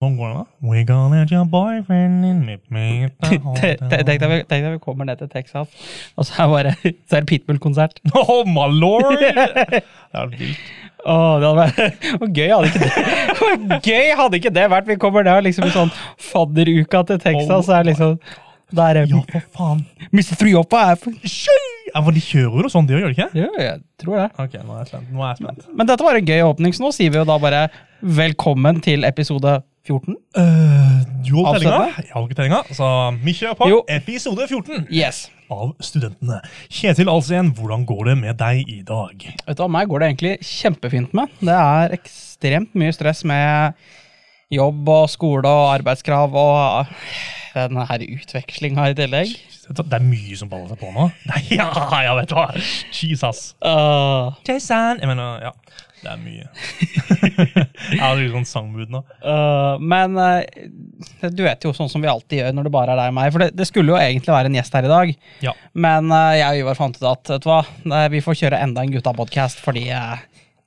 Da? We gonna let your boyfriend in meet me Tenk deg vi kommer ned til Texas, og så er, bare, så er det Pitbull-konsert. Oh my lord! Det er vilt. Åh, det hadde vært Hvor gøy hadde ikke det gøy hadde ikke det vært? Vi kommer ned liksom i sånn fadderuka til Texas, så er liksom Der er Ja, for faen. Mr. 305. Ja, for de kjører jo sånn, sånt, de gjør de ikke? Jo, jeg tror det. Ok, nå er jeg spent. Nå er jeg spent. Men dette var en gøy åpning, så nå sier vi jo da bare velkommen til episode 14. Uh, du holdt tellinga. Jeg har ikke tellinga, så kjører på Jo. episode 14 Yes. av Studentene. Kjetil Alsen, hvordan går det med deg i dag? Vet du hva, meg går det egentlig kjempefint med. Det er ekstremt mye stress med jobb og skole og arbeidskrav og denne her utvekslinga i tillegg. Det er mye som baller seg på nå. Nei, ja, ja, vet hva. Jesus. Uh, Jason. Jeg mener, ja. Det er mye. jeg har litt sånn sangmood nå. uh, men uh, du vet jo sånn som vi alltid gjør når det bare er deg og meg. For det, det skulle jo egentlig være en gjest her i dag. Ja. Men uh, jeg og Ivar fant ut at vet du hva, vi får kjøre enda en gutta-podkast fordi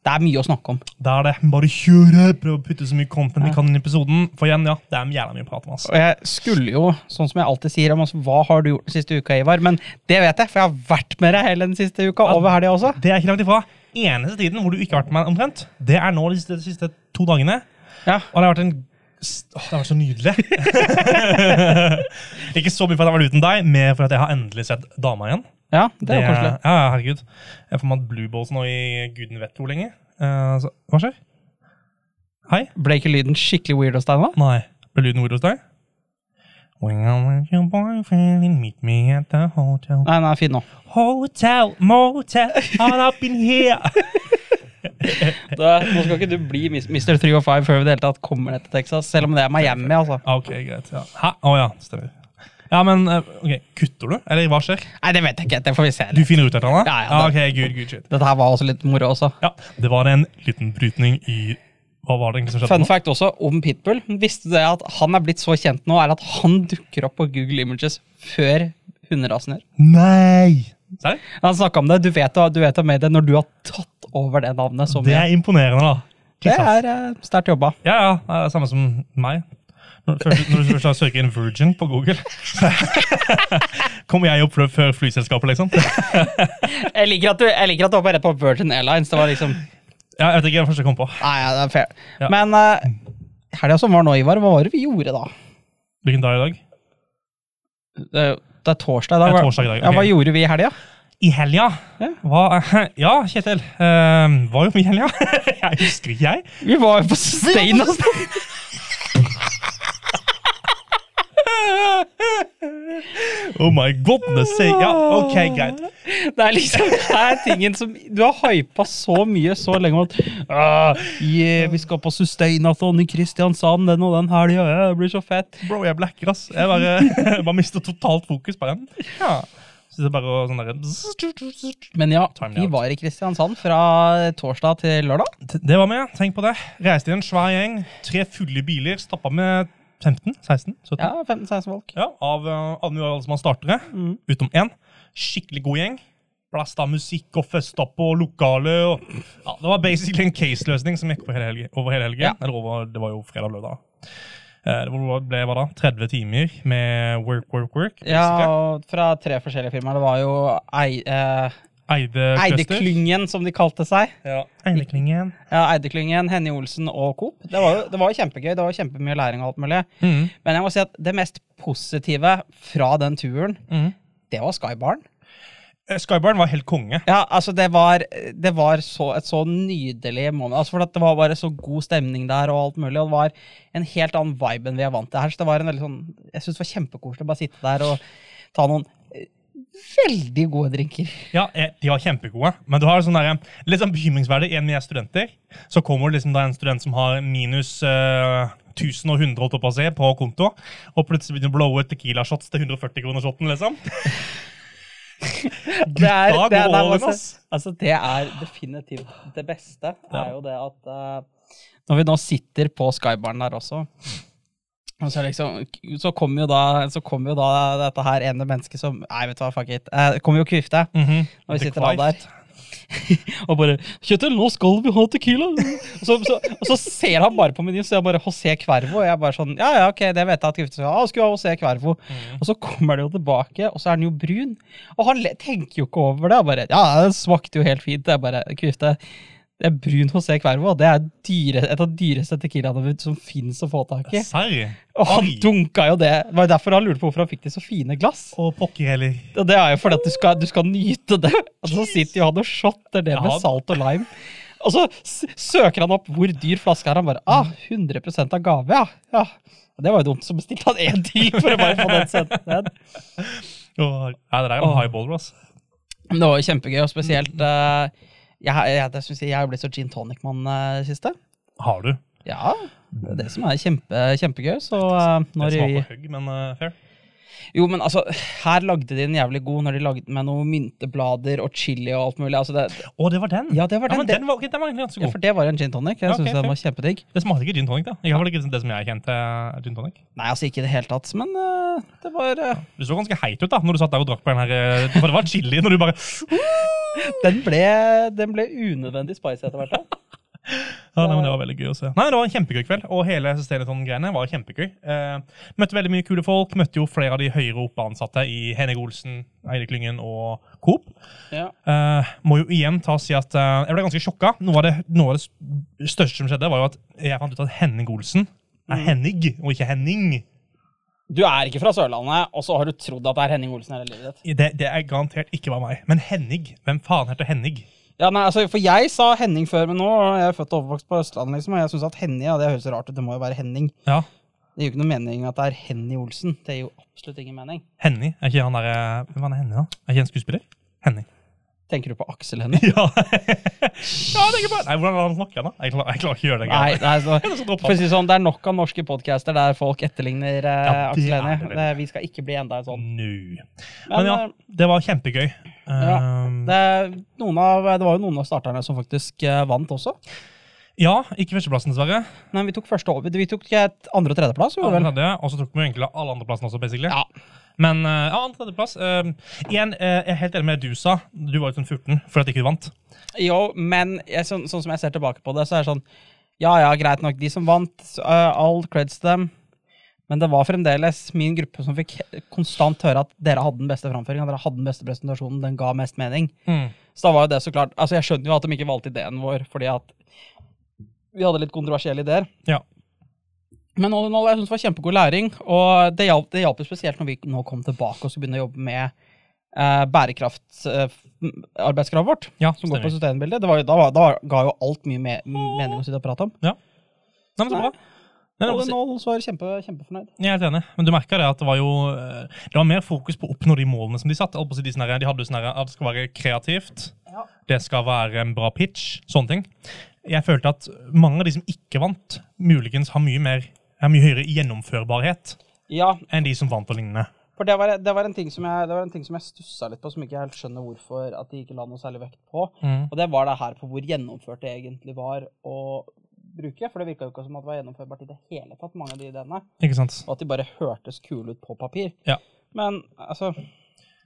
det er mye å snakke om. Det er det. Bare kjøre. Prøv å putte så mye content vi kan inn i episoden. For igjen, ja, det er jævla mye prate om. oss. Og jeg skulle jo, sånn som jeg alltid sier, om altså, hva har du gjort den siste uka, Ivar? Men det vet jeg, for jeg har vært med deg hele den siste uka. Over helga også. Det er ikke langt ifra. Eneste tiden hvor du ikke har vært med meg omtrent, det er nå de siste, de siste to dagene. Ja. Og det har vært en Åh, det har vært så nydelig. ikke så mye for at jeg har vært uten deg, mer for at jeg har endelig sett dama igjen. ja, det er jo koselig. Ja, ja, herregud. Jeg får meg blue balls nå i guden vet hvor lenge. Eh, så, hva skjer? Hei? Ble ikke lyden skikkelig weird hos deg nå? Nei. Ble lyden weird hos deg? When I'm with your boyfriend and meet me at the hotel. Nei, nei, fin nå. Hotel, motel, all up in here. Da, nå skal ikke du bli Mr. 305 før vi i det hele tatt kommer ned til Texas, selv om det er Miami, altså. Ah, Ok, greit. Ja. Hæ? Å ja, stemmer. Ja, men eh, ok, kutter du? Eller hva skjer? Nei, det vet jeg ikke. Det får vi se. Du finner ut eller annet? Ja, ja, ok, good, good shit. Dette her var også litt moro også. Ja, det var en liten brytning i Hva var det egentlig som skjedde? Fun nå? fact også om Pitbull. Visste du det at han er blitt så kjent nå, er at han dukker opp på Google Images før hunderasen gjør? Nei! Serr? Han snakka om det. Du vet, du vet om det når du har tatt over det navnet så Det mye. er imponerende, da. Det er uh, sterkt jobba. Ja, ja. Det er det samme som meg. Når, først, når du først søker inn Virgin på Google, kommer jeg opp før- før flyselskapet, liksom. Jeg liker at du, jeg liker at du var rett på Virgin Airlines. Det var liksom Ja, jeg vet ikke, det første jeg kom på. Nei, ja, det er fair. Ja. Men uh, helga som var nå, Ivar, hva var det vi gjorde da? Hvilken dag i dag? Det, det er torsdag i dag. Det er hva- torsdag i dag, Ja, hva gjorde vi i helga? I helga? Ja. Hva, ja, Kjetil. Uh, hva gjorde vi i helga? jeg husker ikke, jeg. Vi var jo på og altså. Oh my goodness sake. Ja, ok, greit. Det er liksom det er tingen som Du har hypa så mye så lenge om at «Ah, yeah, Vi skal på Sustainathon i Kristiansand den og den helga. Ja, det blir så fett. Bro, jeg blacker, ass. Jeg bare, jeg bare mister totalt fokus på den. Ja. Så det er bare sånn der, Men ja, vi var i Kristiansand fra torsdag til lørdag. Det var med. Tenk på det. Reiste i en svær gjeng. Tre fulle biler. Stappa med 15? 16? 17? Ja, 15-16 folk. Ja, av uh, alle som har startere, Mm. utom én. Skikkelig god gjeng. Blasta musikk og festa på lokale. Og, ja, det var basically en case-løsning som gikk over hele helgen. Over hele helgen. Ja. Eller over, det var jo fredag-lørdag. Eh, det ble hva da? 30 timer med work, work, work. Ja, basically. og fra tre forskjellige firmaer. Det var jo Ei, eh, Eide Cluster. Eideklyngen, som de kalte seg. Ja, Eideklyngen. Ja, Eideklyngen, Henny Olsen og Coop. Det var jo det var kjempegøy. Det var kjempemye læring og alt mulig. Mm. Men jeg må si at det mest positive fra den turen, Mm. det var Skybaren. Eh, Skybarn var helt konge. Ja, altså det var, det var så, et så nydelig moment. Altså for at det var bare så god stemning der og alt mulig. Og det var en helt annen vibe enn vi er vant til her. Så det var en veldig sånn, jeg synes det var kjempekoselig å bare sitte der og ta noen veldig gode drinker. Ja, eh, de var kjempegode. Men du har sånn der, litt sånn bekymringsverdig en med studenter. Så kommer det liksom da en student som har minus uh, 1000 og 100 på, si, på konto, og plutselig begynner å blowe Tequila-shots til 140 kroner shotten, liksom. Det er, det, er, nei, altså, altså, det er definitivt det beste. Er jo det at uh, når vi nå sitter på Skybaren der også og så, liksom, så kommer jo, da- jo da dette her ene mennesket som Nei, vet du hva, fuck it. Eh, kommer jo Kvifte. Mhm. Når vi sitter da der. Og bare 'Kjetil, nå skal vi ha Tequila!' Og så, så, og så ser han bare på menyen, så jeg bare José Cuervo. Og jeg bare sånn Ja, ja, ok, det vet jeg at Kvifte skal ha. Skulle ha José Cuervo. Og så kommer det jo tilbake, og så er den jo brun. Og han tenker jo ikke over det. Han bare Ja, det smakte jo helt fint. Er bare Kvifte. Det er brun José Cuervo, det er dyre, et av dyreste tequilaene som fins å få tak i. Serr? Og han Oi. dunka jo det. Det var jo derfor han lurte på hvorfor han fikk de så fine glass. Og pokker heller. Og det er jo fordi at du skal, du skal nyte det. Og så sitter jo han og shotter det med salt og lime. Og så søker han opp hvor dyr flaske er. Han bare ah, 100 av gave, ja. ja. Det var jo dumt, så bestilte han én til for å bare få den sendt ned. Ja, det er en Åh. highballer, altså. Det var jo kjempegøy, og spesielt eh, jeg, jeg, det synes jeg, jeg har blitt så gin tonic-mann eh, i siste. Har du? Ja, det er det som er kjempe, kjempegøy. Så eh, Det når vi smaker høgg, men uh, fair. Jo, men altså, her lagde de en jævlig god når de lagde med noen mynteblader og chili og alt mulig. Altså det, Å, det var den? ja, det var den. Ja, men den var, okay, den var egentlig ganske god. Ja, for det var en gin tonic. Jeg Ja, synes ok, den var kjempedigg. Det smakte ikke gin tonic, da. Ikke hvert fall ikke det som jeg kjente gin tonic. Nei, altså ikke i det hele tatt, men uh, det var uh... Du så ganske heit ut da, når du satt der og drakk på den her, for det var chili når du bare den, ble, den ble unødvendig spicy etter hvert. da. Ja, nei, men Det var veldig gøy å se. Nei, Det var en kjempegøy kveld, og hele Steleton-greiene var kjempegøy. Eh, møtte veldig mye kule folk. Møtte jo flere av de høyere oppe ansatte i Henning Olsen, Eide Klyngen og Coop. Ja. Eh, må jo igjen ta og si at eh, jeg ble ganske sjokka. Noe av, det, noe av det største som skjedde, var jo at jeg fant ut at Henning Olsen er Mm. Henning, og ikke Henning. Du er ikke fra Sørlandet, og så har du trodd at det er Henning Olsen hele livet ditt. Det, det er garantert ikke var meg. Men Henning? Hvem faen heter Henning? Ja, nei, altså, For jeg sa Henning før, men nå er jeg født og oppvokst på Østlandet, liksom, og jeg syns at Henning ja, det høres rart ut. Det må jo være Henning. Ja, Det gir jo ikke noe mening at det er Henny Olsen. Det gir jo absolutt ingen mening. Henning. Er ikke han der, eh, Hvem er Henning, da? Er ikke en skuespiller? Henning. Tenker du på Aksel Hennie? Ja, ja jeg på, Nei, Hvordan er han snakker da? Jeg klarer, jeg klarer ikke å gjøre det. Nei, nei så, for å si sånn, det er nok av norske podcaster der folk etterligner eh, Ja, Aksel Hennie. Vi skal ikke bli enda en sånn. No. Men, Men ja, eh, det var kjempegøy. Ja, Um, det, noen av, det var jo noen av starterne som faktisk eh, vant også. Ja, ikke førsteplassen, dessverre. Nei, vi tok første over. Vi tok et andre- og tredjeplass. vi vel? Og så tok vi egentlig alle andreplassene også, basically. Ja. Men uh, ja, andre tredjeplass. Uh, igjen, eh, jeg er helt enig med det du sa. Du var jo sånn 14 fordi at ikke du vant. Jo, men jeg, sånn, sånn som jeg ser tilbake på det, så er det sånn Ja, ja, greit nok, de som vant, eh, all creds til dem. Men det var fremdeles min gruppe som fikk he- konstant høre at dere hadde den beste framføringa, dere hadde den beste presentasjonen, den ga mest mening. Så da var jo det så klart Altså, jeg skjønner jo at de ikke valgte ideen vår fordi at vi hadde litt kontroversielle ideer. Ja. Men all in all, jeg synes det var kjempegod læring, og det hjalp, det hjalp jo spesielt når vi nå kom tilbake og skulle begynne å jobbe med eh, bærekraftsarbeidskravet vårt, ja, som går på sustainability. Det var da, var- da ga jo alt mye me mening å sitte og prate om. Ja. Nei, men så bra. Nei, All in all så var jeg kjempe, kjempefornøyd. Jeg er helt enig, men du merka det at det var jo eh, Det var mer fokus på å oppnå de målene som de satte. På å De, de hadde sånn at det skal være kreativt, Ja. det skal være en bra pitch, sånne ting. Jeg følte at mange av de som ikke vant, muligens har mye mer har mye høyere gjennomførbarhet Ja, enn de som vant og lignende. for det var, det var en ting som jeg, det var en ting som jeg stussa litt på, som ikke helt skjønner hvorfor at de ikke la noe særlig vekt på. Mm. Og det var det her på hvor gjennomført det egentlig var å bruke. For det virka jo ikke som at det var gjennomførbart i det hele tatt, mange av de ideene. Ikke sant? Og at de bare hørtes kule ut på papir. Ja. Men altså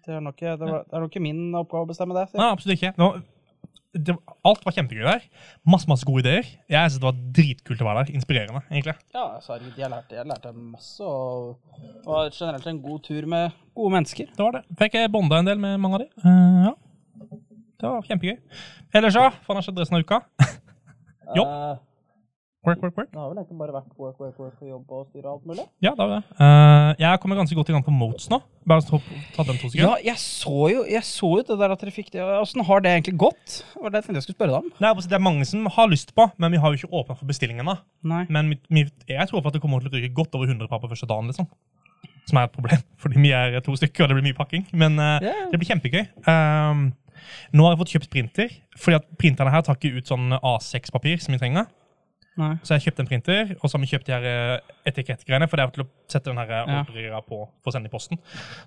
Det er nok det var, det er nok ikke min oppgave å bestemme det. sier. Nei, absolutt ikke. Det var, det, alt var kjempegøy der. Masse masse gode ideer. Jeg synes det var dritkult å være der. Inspirerende, egentlig. Ja, altså, jeg lærte, jeg lærte masse, og var generelt en god tur med gode mennesker. Det var det. Fikk jeg bonda en del med mange av de. Uh, ja. Det var kjempegøy. Ellers, ja? Faen har skjedd resten av uka? Jobb. Eh, Work, work, work. det har vel egentlig bare vært work, work, work og jobb og styre alt mulig. Ja, det var det. Uh, jeg kommer ganske godt i gang på Motes nå. Bare ta, ta dem to Ja, jeg så jo jeg så jo det der at dere fikk det. Åssen har det egentlig gått? Det var det jeg tenkte jeg skulle spørre deg om. Nei, altså, det er mange som har lyst på, men vi har jo ikke åpna for bestillingene. Nei. Men mitt, mitt, jeg tror på at det kommer til å ryke godt over 100 par på første dagen. liksom. Som er et problem, fordi vi er to stykker, og det blir mye pakking. Men uh, yeah. det blir kjempegøy. Um, nå har jeg fått kjøpt printer, fordi at printerne her tar ikke ut sånn A6-papir som vi trenger. Nei. Så jeg kjøpte en printer, og så har vi kjøpt de her eh, etikettgreiene, for det er til å sette den her Ja. ordregreia på for å sende i posten.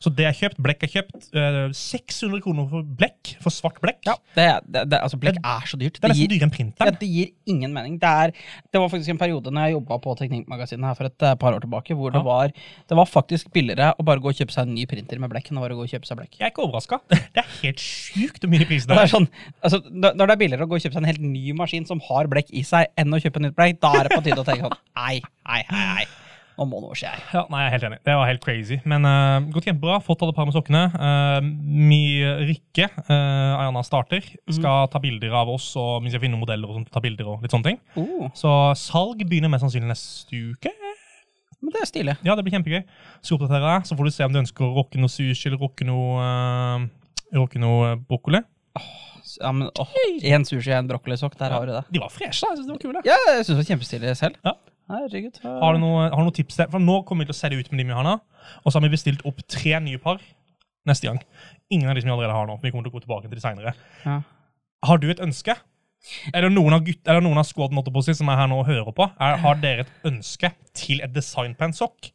Så det er kjøpt. Blekk er kjøpt. Eh, 600 kroner for blekk, for svart blekk. Ja, det, det, det, altså Blekk er så dyrt. Det er nesten dyrere enn ja, det gir ingen mening. Det, er, det var faktisk en periode når jeg jobba på Teknikkmagasinet her for et eh, par år tilbake, hvor det, var, det var faktisk billigere å bare gå og kjøpe seg en ny printer med blekk enn å bare gå og kjøpe seg blekk. Jeg er ikke overraska. Det er helt sjukt hvor mye prisene Det er. sånn, altså, når det er billigere å gå og kjøpe seg en helt ny maskin som har blekk i seg, enn å kjøpe nytt blekk, da er det på tide å tenke sånn Nei, nei, nei, nei. Nå må noe skje. Ja, nei, jeg er helt enig. Det var helt crazy. Men uh, gått kjempebra. Fått alle par med sokkene. Uh, mi Rikke, uh, Ayana starter, skal ta bilder av oss og vi jeg finner modeller og sånt, ta bilder og litt sånne ting. Uh. Så salg begynner mest sannsynlig neste uke. men det er stilig. Ja, det blir kjempegøy. Så oppdaterer jeg, så får du se om du ønsker å rocke noe sushi eller rocke noe, uh, rocke noe brokkoli. Ja, men åh, En sushi og en brokkolisokk, der har du det. De var freshe. Jeg synes de var kule. Ja, jeg synes det var kjempestilig selv. Ja. Herregud. Har du noen, har du tips? der? For Nå kommer vi til å selge ut med de vi har nå. Og så har vi bestilt opp tre nye par neste gang. Ingen av de som vi allerede har nå. Vi kommer til å gå tilbake til de seinere. Ja. Har du et ønske? Eller noen av, gutt, eller noen av squaden som er her nå og hører på, er, har dere et ønske til et designpen-sokk?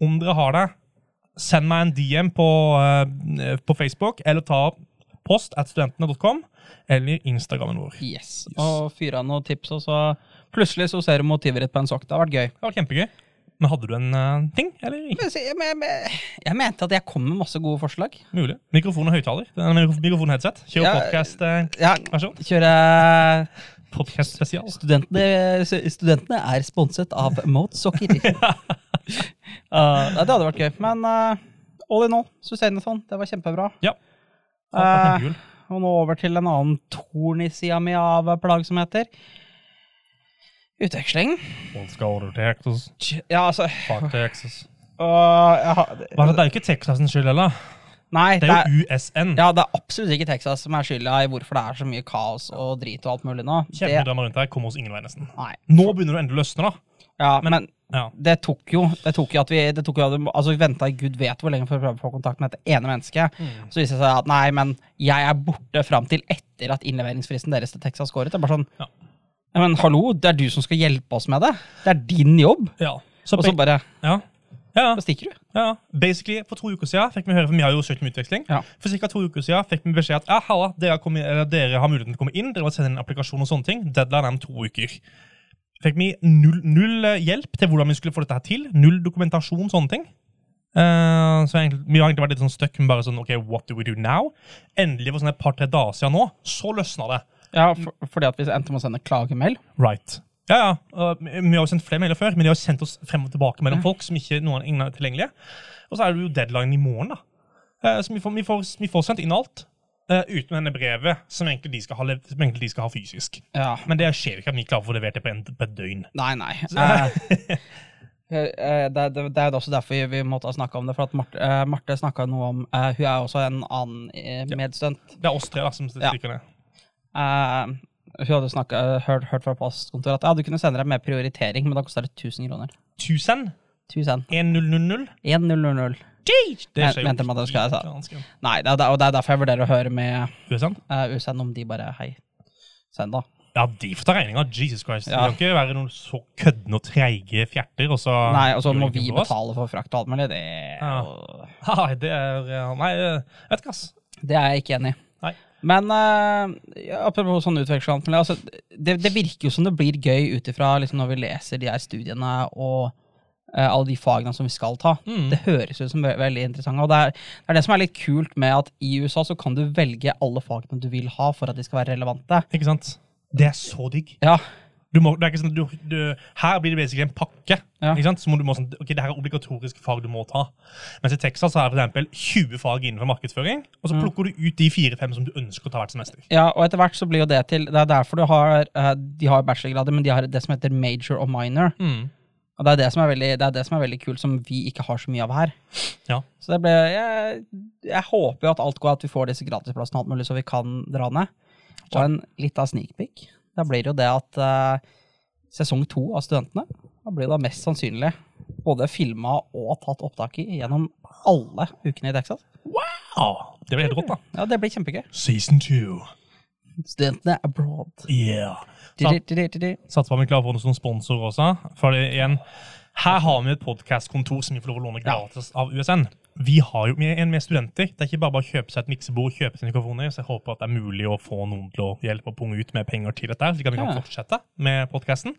Om dere har det, send meg en DM på, eh, på Facebook, eller ta post at studentene.com, eller Instagrammen vår. Yes. Og fyr av noen tips, og så plutselig så ser du motivrett på en sokk. Det har vært gøy. Det var kjempegøy. Men hadde du en uh, ting, eller ikke? Men, jeg, jeg, men- jeg mente at jeg kom med masse gode forslag. Mulig. Mikrofon og høyttaler. Er mikrof- Mikrofon-headset. Kjør Ja. podcast, Uh, Ja, kjøre Podcast spesial. Studentene, studentene er sponset av Mote Sokker. uh, det hadde vært gøy. Men all in all, Susanethon, det var kjempebra. Ja. Det Eh, og nå over til en annen torn i sida mi av plagsomheter. Utveksling. Let's go to Texas. Ja, altså Fuck Texas. Uh, har, er det? det er jo ikke Texas' skyld heller. Nei, Det er jo USN. ja, det er absolutt ikke Texas som er skylda i hvorfor det er så mye kaos og drit og alt mulig nå. Det, Kjempedrama rundt her. Kommer oss ingen vei, nesten. nei. Nå begynner det endelig å løsne, da. Ja, men, Ja. det tok jo det tok jo at vi det tok jo at vi, altså vi venta i gud vet hvor lenge for å prøve å få kontakt med dette ene mennesket. Mm. Så viste det seg at nei, men jeg er borte fram til etter at innleveringsfristen deres til Texas går ut. Det er bare sånn Ja. Men hallo, det er du som skal hjelpe oss med det. Det er din jobb. ja. Så, Og så bare ja. Ja, så stikker du. ja. Basically, For to uker siden fikk vi høre, for vi har jo søkt om utveksling. Ja. For ca. to uker siden fikk vi beskjed at ja, halla, dere, har kommet, eller, dere har muligheten til å komme inn. Dere må sende en applikasjon og sånne ting. Deadline er om to uker. Fikk vi null, null eh, hjelp til hvordan vi skulle få dette her til. Null dokumentasjon, sånne ting. Uh, så egentlig, Vi har egentlig vært litt sånn stuck med bare sånn, ok, what do we do now? Endelig for sånn et par-tre dager siden nå, så løsna det. Ja, for, fordi at vi endte med å sende klagemail. Right. Ja, ja. Uh, vi har jo sendt flere mailer før, men de har sendt oss frem og tilbake mellom folk som ikke noen ingen er tilgjengelige. Og så er det jo deadline i morgen, da. Uh, Så vi får, vi får, vi får sendt inn alt. Eh, uten denne brevet som egentlig, de skal ha, de skal ha fysisk. Ja. Men det skjer ikke at vi klarer å få levert det på, en, på et døgn. Nei, nei. Eh, uh, det, det, det er også derfor vi, vi måtte ha snakka om det. For at Marte, uh, Marte snakka noe om Hun er også en annen uh, Ja. Det er oss tre da, som Ja. stikker ned. Eh, hun hadde snakket, hørt, hørt fra postkontoret at ja, du kunne sende deg med prioritering, men da koster det 1000 kroner. 1000? 1000. 1000? 1000. Det skjer jo mente man det skal jeg sa. Nei, det er, og det er derfor jeg vurderer å høre med USA? uh, USN om de bare Hei, send, da. Ja, de får ta regninga. Jesus Christ. Ja. Det kan ikke være noen så køddende og treige fjerter, og så Nei, og så gjør må vi for oss. betale for frakt og alt mulig. Det, Ja. Nei, det er ja, Nei, eh, vet ikke, ass. det er jeg ikke enig i. Nei. Men eh, ja, apropos sånn utveksling, og altså, det, det virker jo som det blir gøy ut ifra liksom, når vi leser de her studiene og eh, alle de fagene som vi skal ta. Mm. Det høres ut som ve veldig interessant. Og det er, det er det som er litt kult med at i USA så kan du velge alle fagene du vil ha for at de skal være relevante. Ikke sant? Det er så digg. Ja, Du må, det er ikke sånn, du, du, her blir det basically en pakke. Ja. Ikke sant? Så må du må sånn, ok, det her er obligatoriske fag du må ta. Mens i Texas så er det for eksempel 20 fag innenfor markedsføring, og så Mm. plukker du ut de fire-fem som du ønsker å ta hvert semester. Ja, og etter hvert så blir jo det til Det er derfor du har eh, De har bachelorgrader, men de har det som heter major og minor. Mm. Og det er det som er veldig, det det som er veldig kult, som vi ikke har så mye av her. Ja. Så det ble Jeg, jeg håper jo at alt går, at vi får disse gratisplassene alt mulig, så vi kan dra ned. Og en lita sneak peek. Da blir det jo det at uh, sesong to av Studentene da blir det da mest sannsynlig både filma og tatt opptak i gjennom alle ukene i Texas. Wow! det blir helt rått, da. Ja, det blir kjempegøy. Season two. Studentene abroad. Yeah. Satser på at vi klarer å få noen sponsorer også. For det, igjen, Her har vi et podkastkontor som vi får lov å låne gratis av USN. Vi har jo en med studenter. Det er ikke bare bare å kjøpe seg et miksebord kjøpe seg mikrofoner. Så jeg håper at det er mulig å få noen til å hjelpe og punge ut med penger til dette, slik at vi kan fortsette med podkasten.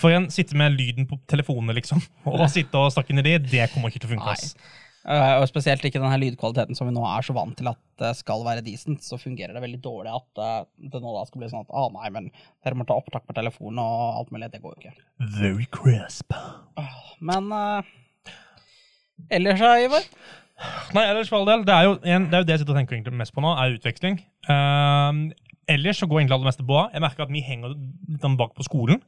For en sitte med lyden på telefonene, liksom, og sitte og snakke inn i det, det kommer ikke til å funke. ass. Eh, og spesielt ikke den her lydkvaliteten som vi nå er så vant til at det skal være decent, så fungerer det veldig dårlig at eh, det nå da skal bli sånn at ah, nei, men dere må ta opptak på telefonen og alt mulig. Det går jo ikke. Very crisp. Men uh, ellers, da, Ivar? Nei, ellers for all del, det er jo, en, det er jo det jeg sitter og tenker egentlig mest på nå, er utveksling. Uh, ellers så går egentlig alt det meste bra. Jeg merker at vi henger litt sånn bak på skolen.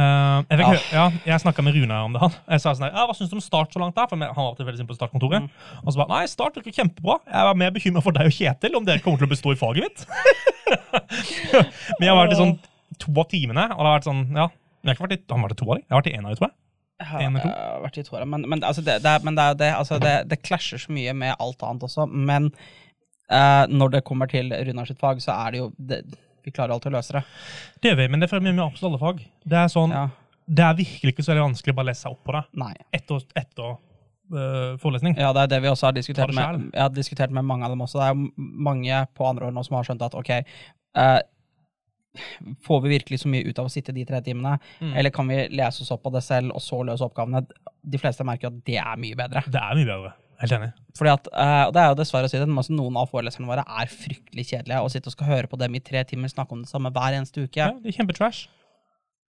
Ehm, jeg, fikk, Ja. hø- ja, jeg snakka med Rune om det. han. Jeg sa sånn her, ja, Hva syns du om Start så langt? der? For Han var alltid veldig sin på startkontoret. Og så bare Nei, Start virker kjempebra. Jeg var mer bekymra for deg og Kjetil, om dere kommer til å bestå i faget mitt. Men jeg har vært i sånn to av timene, og det har vært sånn Ja. Jeg har ikke vært i, han vært i to av dem. Jeg har vært i én av dem, tror jeg. Jeg En har vært i toeren, men, men, altså det, det, men det det, altså det, det klasjer så mye med alt annet også. Men uh, når det kommer til Runar sitt fag, så er det jo det, Vi klarer alltid å løse det. Det gjør vi, men det er for med absolutt alle fag. Det er sånn, Ja. det er virkelig ikke så veldig vanskelig å bare lese seg opp på det Nei. etter, etter øh, forelesning. Ja, det er det vi også har diskutert med, jeg har diskutert med mange av dem også. Det er mange på andre år nå som har skjønt at ok, uh, får vi virkelig så mye ut av å sitte de tre timene, Mm. eller kan vi lese oss opp på det selv og så løse oppgavene? De fleste merker at det er mye bedre. Det er mye bedre. Helt enig. Fordi at, og det er jo dessverre å si det, men altså noen av foreleserne våre er fryktelig kjedelige. Å sitte og skal høre på dem i tre timer snakke om det samme hver eneste uke. Ja, det er kjempetrash.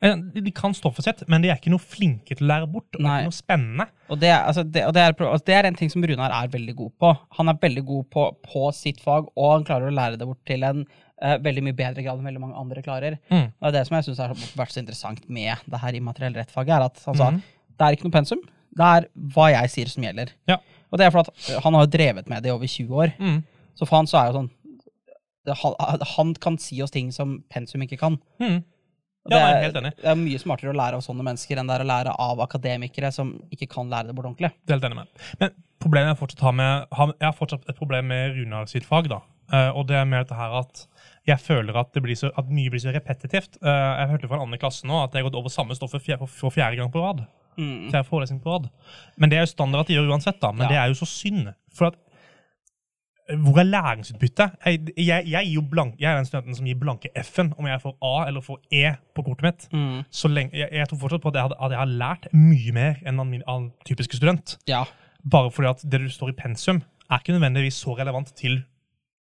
Eh, De kan stoffet sitt, men de er ikke noe flinke til å lære bort. Og Nei. ikke noe spennende. Og, det, altså, det, og det, er, altså, det er en ting som Runar er veldig god på. Han er veldig god på, på sitt fag, og han klarer å lære det bort til en uh, veldig mye bedre grad enn veldig mange andre klarer. Mm. Og det er det som jeg syns har vært så interessant med det her immateriell rett-faget, er at han sa Mhm. det er ikke noe pensum, det er hva jeg sier som gjelder. Ja. Og det er fordi øh, han har jo drevet med det i over 20 år, Mm. så for han så er jo sånn det, han, han kan si oss ting som pensum ikke kan. Mm. Ja, det, er, helt enig. det er mye smartere å lære av sånne mennesker enn det er å lære av akademikere som ikke kan lære det bort ordentlig. Det er helt enig med. Men problemet jeg fortsatt har med Jeg har fortsatt et problem med Runar sitt fag. da. Eh, og det er mer dette her at jeg føler at, det blir så, at mye blir så repetitivt. Eh, jeg hørte fra en annen klasse nå at jeg har gått over samme stoff for fjerde gang på rad. Mm. hver forelesning på rad. Men det er jo standard at de gjør uansett, da. Men Ja. det er jo så synd. For at hvor er læringsutbyttet? Jeg, jeg, jeg, blank, jeg er den studenten som gir blanke F-en om jeg får A eller får E på kortet mitt. Mm. Så lenge, jeg, tror fortsatt på at jeg, hadde, at jeg har lært mye mer enn min typiske student. Ja. Bare fordi at det du står i pensum, er ikke nødvendigvis så relevant til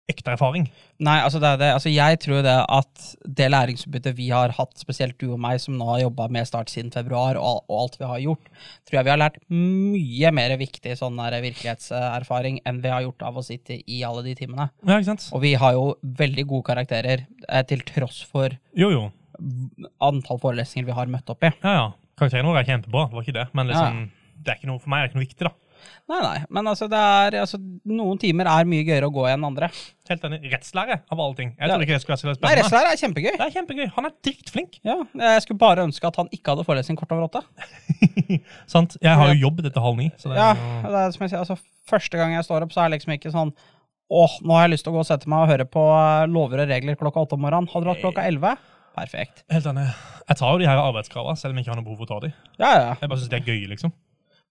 ekte erfaring. Nei, altså det er det. Altså jeg tror det at det læringsutbyttet vi har hatt, spesielt du og meg som nå har jobba med Start siden februar, og, og alt vi har gjort, tror jeg vi har lært mye mer viktig sånn virkelighetserfaring enn vi har gjort av å sitte i alle de timene. Ja, ikke sant? Og vi har jo veldig gode karakterer, eh, til tross for Jo, jo. antall forelesninger vi har møtt opp i. Ja, ja. Karakterene våre er kjempebra, det var ikke det. Men liksom, det er ikke noe, for meg er det ikke noe viktig, da. Nei, nei, men altså, det er, altså noen timer er mye gøyere å gå enn andre. Helt enig. Rettslære, av alle ting. Jeg Ja. trodde ikke det skulle være så Nei, rettslære er kjempegøy. Det er kjempegøy. Han er dritflink. Ja, jeg skulle bare ønske at han ikke hadde forelesning kort over åtte. Sant? Jeg har jo jobb etter halv ni. Så det Ja, jo... det er som jeg sier, altså Første gang jeg står opp, så er det liksom ikke sånn Åh, nå har jeg lyst til å gå og sette meg og høre på eh, lover og regler klokka åtte om morgenen. Hadde du hatt klokka elleve? Perfekt. Helt enig. Jeg tar jo de her arbeidskravene, selv om jeg ikke har noe behov for å ta de. Ja, ja. Jeg bare syns de er gøye, liksom.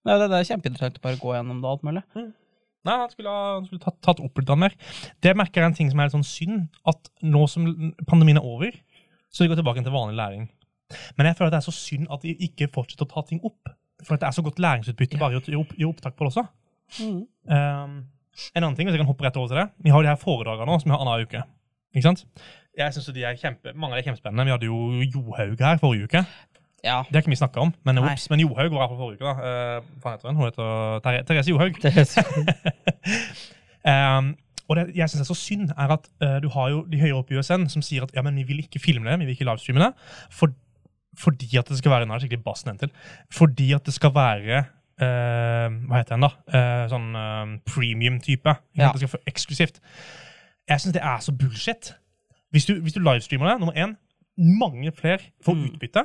Det, det, det er kjempeinteressant å bare gå gjennom det alt mulig. Nei, han skulle, ha- han skulle tatt, tatt opp litt mer. Det merker jeg en ting som er litt sånn synd, at nå som pandemien er over, så vi går tilbake til vanlig læring. Men jeg føler at det er så synd at de ikke fortsetter å ta ting opp. For at det er så godt læringsutbytte bare i opp, i opptak på det også. Mm. Um, en annen ting, hvis jeg kan hoppe rett over til det, vi har jo de her foredragene nå, som vi har annenhver uke. Ikke sant? Jeg synes de er kjempe, Mange de er kjempespennende. Vi hadde jo Johaug her forrige uke. Ja. Det har ikke vi snakka om, men, ups, men Johaug var her for forrige uke. da. Uh, heter hun? Hun heter Ther Therese Johaug. Um, og det jeg synes er så synd, er at uh, du har jo de høyere oppe i USN som sier at ja, men vi vil ikke filme det, vi vil ikke livestreame det, for, fordi at det skal være nå er skikkelig bass til, fordi at det skal være uh, hva heter den da? Uh, sånn premium-type. Ja. Det skal være eksklusivt. Jeg synes det er så bullshit. Hvis du, hvis du livestreamer det, nummer én, mange flere får Mm. utbytte.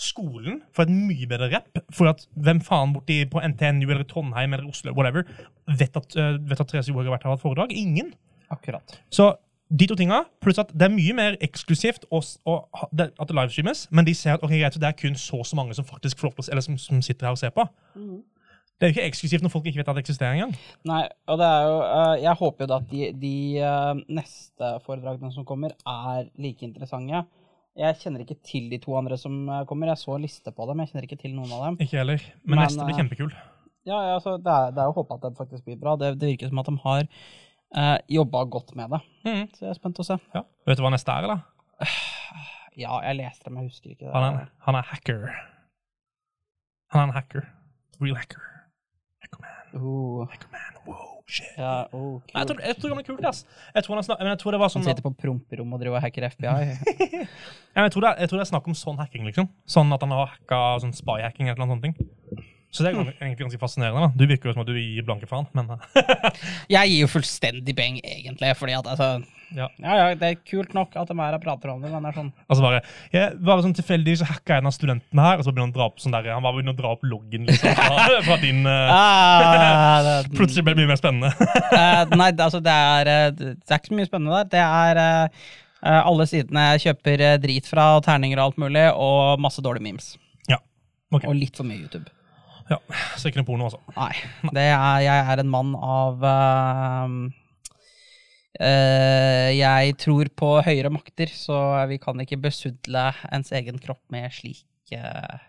Skolen får et mye bedre rep. For at hvem faen borti på NTNU eller Trondheim eller Oslo whatever, vet at, uh, vet at Therese Johaug har vært her og hatt foredrag? Ingen. Akkurat. Så De to tinga, pluss at det er mye mer eksklusivt og, og, det- at det livestreames, men de ser at okay, greit, det er kun så og så mange som faktisk får lov til eller som, som sitter her og ser på. Det er jo ikke eksklusivt når folk ikke vet at det eksisterer engang. Nei, og det er jo eh, Jeg håper jo da at de, de eh, neste foredragene som kommer, er like interessante. Jeg kjenner ikke til de to andre som eh, kommer. Jeg så en liste på dem. Jeg kjenner ikke til noen av dem. Ikke heller. Men, Men, neste blir eh, kjempekul. Ja, ja altså, det, er, det er å håpe at det faktisk blir bra. Det, det virker som at de har uh, jobba godt med det. Mm. Så jeg er spent å se. Ja. Vet du hva neste er, eller? Ja, jeg leste dem, jeg husker ikke det. Han er, han er hacker. Han er en hacker. Real hacker. Hackerman. Hacker Hackerman. Wow, shit. ja, oh, Nei, Jeg tror, jeg tror det er kult, ass. Jeg tror, snak- jeg tror det var sånn Han sitter på promperom og driver og hacker FBI. ja, men jeg, tror det jeg tror det er snakk om sånn hacking, liksom. Sånn at han har hacka sånn spy-hacking eller noe sånt. Så det er egentlig ganske fascinerende. da. Du virker jo som at du gir blanke faen, men Jeg gir jo fullstendig beng, egentlig, fordi at altså Ja. Ja, ja, det er kult nok at de er og prater om det, men det er sånn altså bare, jeg, bare sånn tilfeldig så hacka en av studentene her, og så begynner han å dra opp sånn der, han var begynner å dra opp loggen liksom, fra, fra din eh, ah, det, Plutselig ble det mye mer spennende. uh, Nei, altså, det er, eh, det er ikke så mye spennende der. Det er eh, alle sidene jeg kjøper drit fra, terninger og alt mulig, og masse dårlige memes. ja. Ok. Og litt for mye YouTube. ja. Så ikke noe porno, altså. Nei. Det er, jeg er en mann av eh, Jeg tror på høyere makter, så vi kan ikke besudle ens egen kropp med slike handlinger.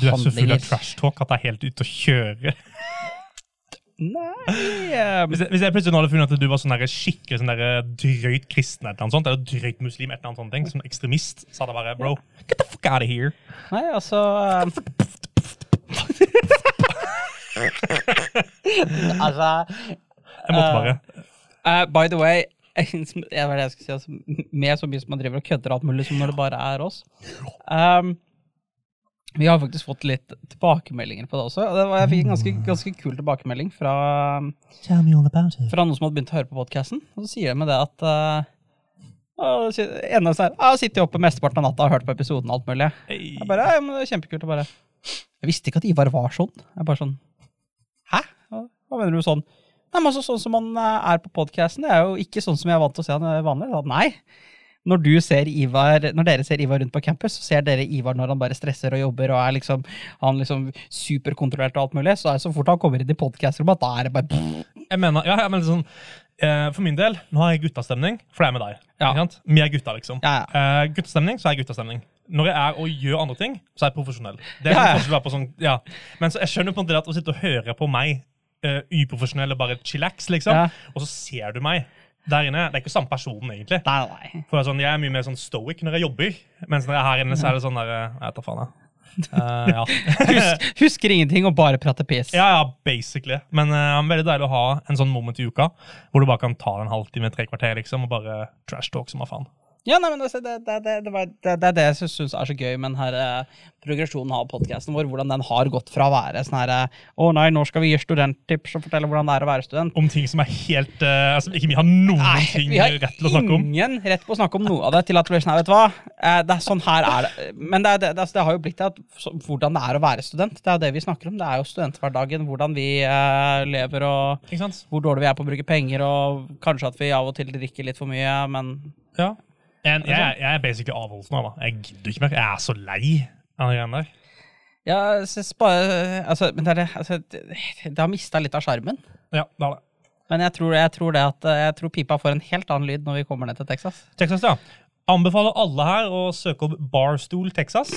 Du er så full av trash talk at det er helt ute å kjøre. Nei eh, Hvis jeg, hvis jeg plutselig nå hadde funnet at du var sånn der skikkelig sånn der drøyt kristen eller noe sånt, eller drøyt muslim, eller annet sånt, ting, som ekstremist, så hadde jeg bare Bro, get the fuck out of here. Nei, altså eh, Altså Jeg måtte Eh, bare. Eh, By the way, det var det jeg skulle si, altså, med så mye som man driver og kødder alt mulig som når det bare er oss. Um, vi har faktisk fått litt tilbakemeldinger på det også. Det var, jeg fikk en ganske, ganske kul tilbakemelding fra, fra noen som hadde begynt å høre på podkasten. Og så sier de med det at uh, her, «Ah, Jeg sitter oppe mesteparten av natta og har hørt på episoden og alt mulig. Jeg bare, ja, men det er kjempekult. Og bare, jeg visste ikke at Ivar var sånn. Jeg bare sånn, hæ? Hva mener du sånn? Nei, men altså sånn som han eh, er på podcasten, det er jo ikke sånn som jeg er vant til å se han vanlig. Da, nei. Når, du ser Ivar, når dere ser Ivar rundt på campus, så ser dere Ivar når han bare stresser og jobber og er liksom, han liksom superkontrollert og alt mulig. Så er det så fort han kommer inn i podkastrommet, da er det bare Jeg mener, ja, jeg mener sånn, eh, For min del, nå har jeg guttastemning, for det er med deg. Ja. Ikke sant? Vi er gutta, liksom. Ja, Eh, guttastemning, så er jeg guttastemning. Når jeg er og gjør andre ting, så er jeg profesjonell. Det er Ja, sånn ja. på sånn, ja. Men så jeg skjønner på en del at å sitte og høre på meg, uh, uprofesjonell og bare chillax, liksom, Ja. og så ser du meg der inne. Det er ikke samme personen, egentlig. Nei, nei. For det er sånn, Jeg er mye mer sånn stoic når jeg jobber, mens når jeg er her inne, så er det sånn der eh, Jeg vet da faen, jeg. Uh, ja. Husk, husker ingenting og bare prater piss. ja, ja, basically. Men uh, veldig deilig å ha en sånn moment i uka hvor du bare kan ta en halvtime, tre kvarter, liksom, og bare trash talk som hva faen. Ja, nei, men altså, det, det, det, det, er det jeg syns er så gøy med den her eh, progresjonen av podkasten vår. Hvordan den har gått fra å være sånn her eh, Å nei, nå skal vi gi studenttips og fortelle hvordan det er å være student. Om ting som er helt uh, altså, Ikke vi har noen Nei, ting har rett til å snakke om. Vi har ingen rett på å snakke om noe av det, til at det blir sånn her, vet du hva. Eh, det er sånn her er det. Men det, altså, det har jo blitt til at så, hvordan det er å være student. Det er jo det vi snakker om. Det er jo studenthverdagen. Hvordan vi eh, lever og Ikke sant? hvor dårlig vi er på å bruke penger, og kanskje at vi av og til drikker litt for mye, men Ja. Jeg, jeg, jeg er basically avholds nå. da. Jeg gidder ikke mer. Jeg er så lei av de greiene der. Ja, jeg synes bare, altså, men det, er altså, det, det har mista litt av sjarmen. Ja, det har det. Men jeg tror, jeg tror det at jeg tror pipa får en helt annen lyd når vi kommer ned til Texas. Texas, ja. Anbefaler alle her å søke opp Barstool Texas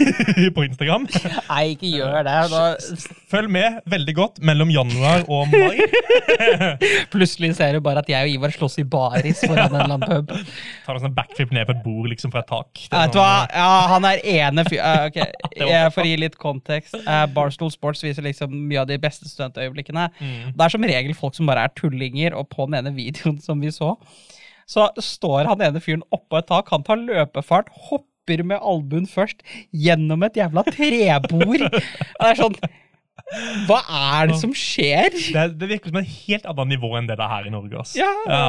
på Instagram. Nei, ikke gjør det. Da, Følg med veldig godt mellom januar og mai. plutselig ser du bare at jeg og Ivar slåss i baris foran en eller pub. Tar en sånn backflip ned på et bord liksom fra et tak. Vet du hva? sånn, Ja, han er ene fyr Uh, ok, Det var eh, For å gi litt kontekst. Uh, Barstool Sports viser liksom mye av de beste studentøyeblikkene. Mm. Det er som regel folk som bare er tullinger, og på den ene videoen som vi så, så står han ene fyren oppå et tak, han tar løpefart, hopper med albuen først gjennom et jævla trebord. Det er sånn Hva er det som skjer? Det, det virker som et helt annet nivå enn det det er her i Norge. ass. Ja, Ja.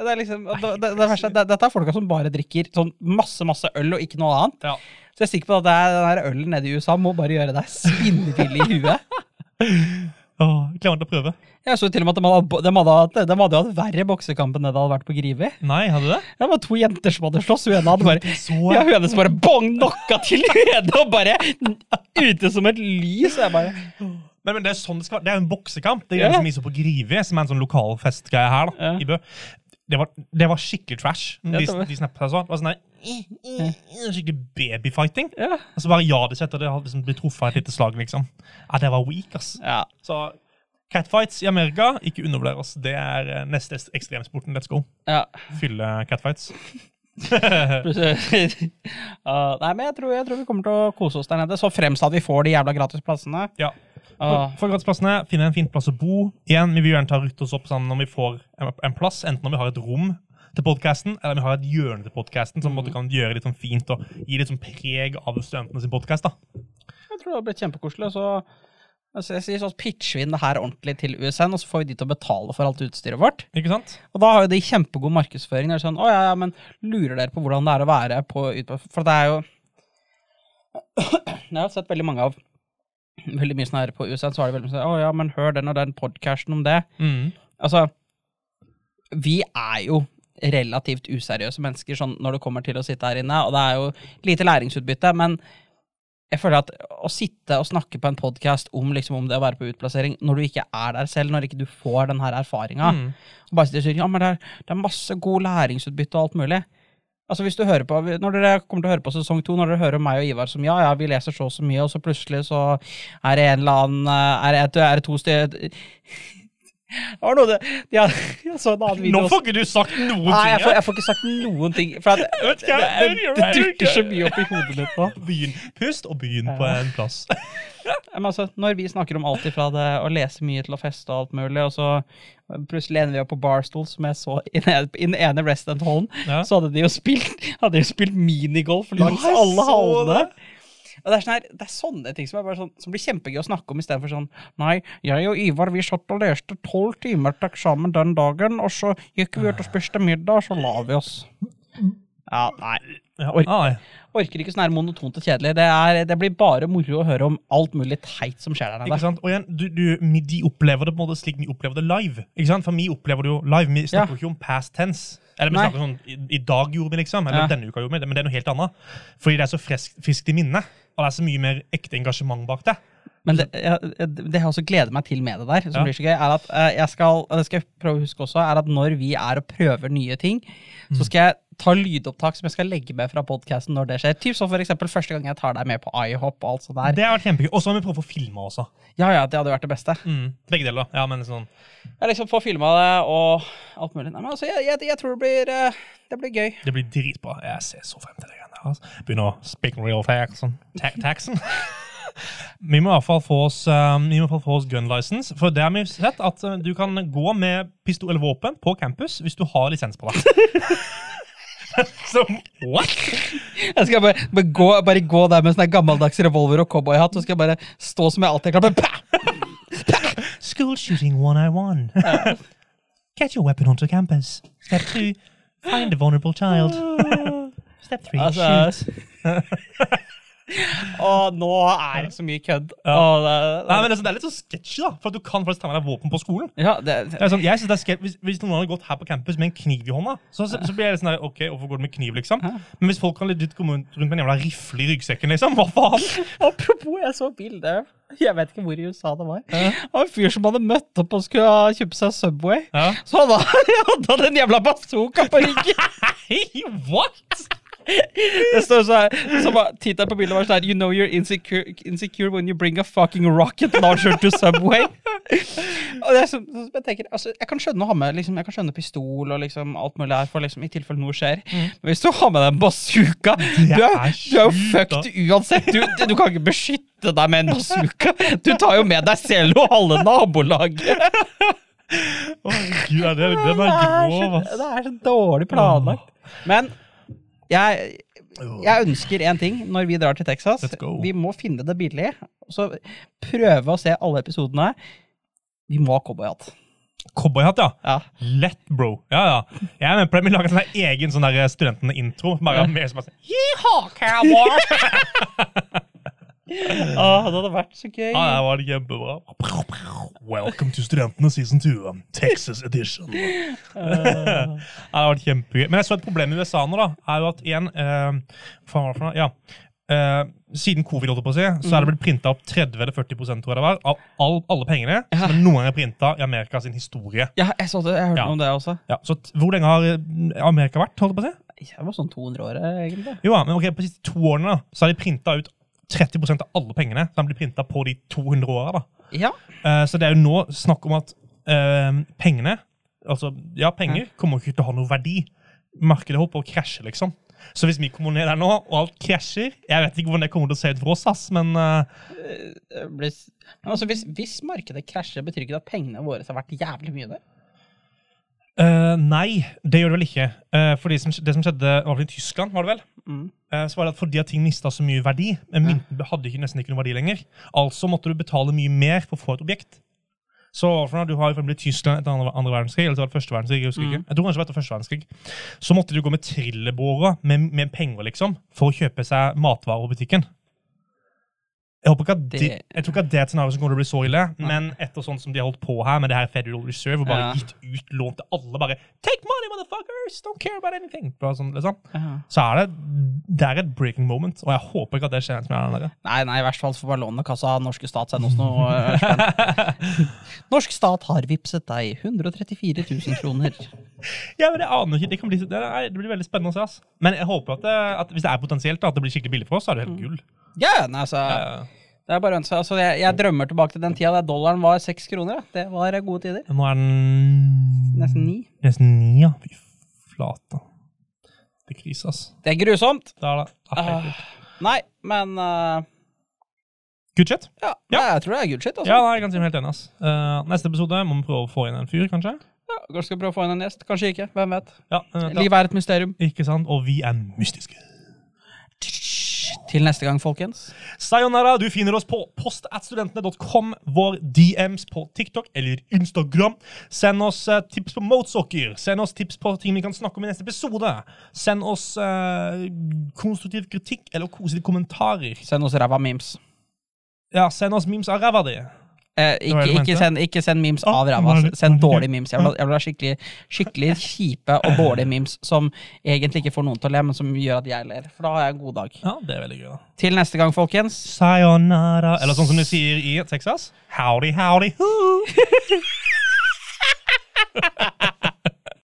Det er liksom det, det, det verste, er- det, Dette er folka som bare drikker sånn masse masse øl og ikke noe annet. Ja. Så jeg er sikker på at det den ølen nede i USA må bare gjøre deg spinnvill i huet. Åh, å prøve. Jeg så til og med at de hadde, de hadde, hatt- de hadde hatt verre boksekamp enn det hadde vært på Grivi. Nei, hadde du det? Det var to jenter som hadde slåss. Hun ene hadde bare Så ja, hun ene som bare bong, knocka til ene og bare ute som et lys. Jeg bare Men, men det er sånn det skal være. Det er jo en boksekamp. Det er yeah. som vi så på Grivi, som er en sånn lokal festgreie her da, Ja. i Bø. Det var, det var skikkelig trash. De, De, de snappet jeg så. Det var sånn der, skikkelig babyfighting. Ja. Og så bare ja, det setter det har liksom blitt truffet et lite slag, liksom. Ja, det var weak, ass. ja. Så catfights i Amerika, ikke undervurder oss. Det er eh, neste ekstremsporten. Let's go. ja. Fylle catfights. Uh, nei, men jeg tror, jeg tror vi kommer til å kose oss der nede, så fremst at vi får de jævla gratisplassene. Ja. Uh, For, gratisplassene, finne en fin plass å bo. Igjen, Vi vil gjerne ta rutt oss opp sammen når vi får en, en plass, enten når vi har et rom til podcasten, eller om vi har et hjørne til podcasten, som på kan gjøre litt sånn fint og gi litt sånn preg av studentene sin podcast. da. jeg tror det har blitt kjempekoselig. Så, altså, jeg sier så pitcher vi inn det her ordentlig til USN, og så får vi de til å betale for alt utstyret vårt. Ikke sant? Og da har jo de kjempegod markedsføring. Det er sånn, å ja, ja, men lurer dere på hvordan det er å være på For det er jo Jeg har sett veldig mange av Veldig mye sånn her på USN, så har de veldig mye sånn Å ja, men hør den og den podcasten om det. Mm. Altså, vi er jo relativt useriøse mennesker sånn når det kommer til å sitte her inne, og det er jo lite læringsutbytte, men jeg føler at å sitte og snakke på en podkast om, liksom, om det å være på utplassering, når du ikke er der selv, når ikke du får den her erfaringa, Mm. og bare sitter og sier ja, men det er, det er masse god læringsutbytte og alt mulig. Altså hvis du hører på, Når dere kommer til å høre på sesong to, når dere hører meg og Ivar som ja, ja, vi leser så og så mye, og så plutselig så er det en eller annen eh, Er det, er det to steder Det var noe ja, Jeg Nå får ikke du sagt noen Nei, jeg ting! får, jeg får ikke sagt noen ting. For at, det, det, det, det dukker så mye opp i hodet mitt nå. Begynn. Pust og begynn på en plass. Men altså, når vi snakker om alt ifra det å lese mye til å feste og alt mulig, og så plutselig ender vi opp på Barstool, som jeg så i den ene- Rest and Hallen, Ja. så hadde de jo spilt, hadde de spilt minigolf langs alle hallene. Og det er, sånne, det er sånne ting som, sånn, som blir kjempegøy å snakke om, istedenfor sånn Nei, jeg og Ivar vi satt og leste tolv timer til eksamen den dagen, og så gikk vi ut og spiste middag, og så la vi oss. Ja, nei. Or Ah, ja. Orker ikke sånn her monotont og kjedelig. Det, er, det blir bare moro å høre om alt mulig teit som skjer der nede. Ikke sant? Og igjen, du, du, de opplever det på en måte slik vi opplever det live. Ikke sant? For vi opplever det jo live. Vi snakker jo ikke om past tense. Eller vi Nei. snakker sånn i, I dag gjorde vi liksom, eller Ja. denne uka gjorde vi det, men det er noe helt annet. Fordi det er så friskt i minnet, og det er så mye mer ekte engasjement bak det. Men det, jeg, det jeg også gleder meg til med det der, som Ja. blir så gøy, er at eh, jeg skal, det skal jeg prøve å huske også, er at når vi er og prøver nye ting, Mm. så skal jeg ta lydopptak som jeg skal legge med fra podcasten når det skjer. Typ så for eksempel første gang jeg tar deg med på iHop og alt sånt der. Det har vært kjempegøy. Og så har vi prøvd å få filma også. Ja, ja, det hadde vært det beste. Mm. Begge deler. Ja, men sånn. Jeg liksom får filma det og alt mulig. Nei, men altså, jeg, jeg, jeg tror det blir, eh, det blir gøy. Det blir dritbra. Jeg ser så frem til det. Begynner å speak real taxen. Ta taxen. Vi må i hvert fall få oss, um, vi må i hvert fall få oss gun license. For det har vi sett at uh, du kan gå med pistol eller våpen på campus hvis du har lisens på deg. Så what? Jeg skal bare, bare, gå, bare gå der med sånn gammeldags revolver og cowboyhatt, og skal bare stå som jeg alltid klar. Bare, pah! School shooting 101. Get your weapon onto campus. Step two, find a vulnerable child. Step three, Altså, shoot. Og nå er det så mye kødd. Ja. Det, det, Nei, men det er sånn- det er litt så sketchy, da. For at du kan faktisk ta med deg våpen på skolen. ja, det, Det sånn, jeg synes det er sketch, hvis, hvis noen hadde gått her på campus med en kniv i hånda, så, så, så blir jeg litt sånn der, ok, hvorfor går du med kniv, liksom? Hæ? Men hvis folk kan legit komme rundt med en jævla rifle i ryggsekken, liksom, hva faen? apropos, jeg så bilde Jeg vet ikke hvor i USA det var. Det var en fyr som hadde møtt opp og skulle kjøpe seg Subway. Ja. Så hadde han hadde en jævla bazooka på ryggen. Hey, what? Det står så her, så var- Tittelen på bildet var sånn You know you're insecure, insecure when you bring a fucking rocket launcher to Subway. og det er så, så jeg tenker, altså, jeg kan skjønne å ha med liksom, Jeg kan skjønne pistol og liksom alt mulig her, for liksom, i tilfelle noe skjer. Men hvis du har med deg en bazooka Du er, du er jo fucked uansett. Du, du, du kan ikke beskytte deg med en bazooka. Du tar jo med deg selv og halve nabolaget. Å, Gud, det, den er grov, ass. Det er så dårlig planlagt. Men jeg, jeg ønsker én ting når vi drar til Texas. Vi må finne det billig. Så prøve å se alle episodene. Vi må ha cowboyhatt. Cowboyhatt, ja. Ja. Lett, bro. Ja, ja. Jeg er med på det. Vi lager en sånn egen sånn studentene-intro. Bare mer som bare Yeehaw, cowboy! Åh, det hadde vært så gøy. Ah, det var kjempebra. Welcome to Studentene season 2, um, Texas edition. det har vært kjempegøy. Men jeg så et problem i USA nå, da, er jo at igjen uh, faen, hva for noe? Ja. Uh, siden covid, holdt på å si, så er det blitt printa opp 30 eller 40 tror jeg det var, av all, alle pengene Ja. som noen gang er printa i Amerika sin historie. Ja, jeg så det. Jeg hørte Ja. om det også. Ja, så Hvor lenge har eh, Amerika vært? holdt på å si? Det var sånn 200 år, egentlig. Jo, men ok, På de siste to årene da, så har de printa ut 30% av alle pengene som blir printa på de 200 åra. Ja. Uh, så det er jo nå snakk om at uh, pengene Altså, ja, penger kommer ikke til å ha noe verdi. Markedet på å krasje, liksom. Så hvis vi kommer ned der nå, og alt krasjer Jeg vet ikke hvordan det kommer til å se ut for oss, ass, men uh... Altså, hvis, hvis markedet krasjer, betyr ikke det at pengene våre har vært jævlig mye der? Eh, Nei, det gjør det vel ikke. Uh, for det som, det som skjedde i Tyskland, var det vel? Mm. uh, så var det at Fordi at ting mista så mye verdi, men mynten hadde ikke, nesten ikke noe verdi lenger, altså måtte du betale mye mer for å få et objekt. Så for når du har for eksempel Tyskland etter andre, andre verdenskrig, eller så var det første verdenskrig, jeg husker ikke. Jeg tror kanskje det var etter første verdenskrig, så måtte du gå med trillebåra med, med penger liksom, for å kjøpe seg matvarer på butikken. Jeg, det, jeg tror ikke at det er et scenario som kommer til å bli så ille, men etter sånn som de har holdt på her med det her Federal Reserve, og bare Ja. gitt ut lån til alle, bare Take money, motherfuckers! Don't care about anything! Sånn, liksom Ja. så er det, det er et breaking moment, og jeg håper ikke at det skjer. er. Nei, nei, i verste fall får bare låne kassa av norske stat sende oss noe eh. Norsk stat har vippset deg 134 000 kroner. Ja, men jeg aner ikke, Det, kan bli, det, er, det blir veldig spennende å se. ass. Men jeg håper at, det, at hvis det er potensielt, at det blir skikkelig billig for oss, så er det helt gull. Ja, nei, altså, Eh, det er bare ønske. Altså, jeg, jeg drømmer tilbake til den tida der dollaren var seks kroner. Ja. Det var gode tider. nå er den Nesten ni. Nesten ni, ja. Fy flate. Det er krise, ass. Det er grusomt. Det er det. Ah, nei, men uh... Good shit. ja, Ja. Nei, jeg tror det er good shit. Altså. Ja, nei, jeg kan si meg helt enig. ass. Uh, neste episode må vi prøve å få inn en fyr, kanskje. Ja, Kanskje skal prøve å få inn en gjest. Kanskje ikke. Hvem vet. Ja, ja. Livet er et mysterium. Ikke sant? Og vi er mystiske. Til neste gang, folkens. Sayonara, du finner oss på postatstudentene.com, vår DMs på TikTok eller Instagram. Send oss uh, tips på motesokker. Send oss tips på ting vi kan snakke om i neste episode. Send oss uh, konstruktiv kritikk eller koselige kommentarer. Send oss ræva memes. Ja, send oss memes av ræva di. Eh, ikke, ikke, send, ikke send memes Ah, av ræva. Send dårlige memes. Jeg vil, ha- jeg vil ha skikkelig, skikkelig kjipe og dårlige memes som egentlig ikke får noen til å le, men som gjør at jeg ler. For da har jeg en god dag. Ja, det er veldig gøy, da. Til neste gang, folkens. Sayonara. Eller sånn som de sier i Texas. Howdy, howdy, hoo.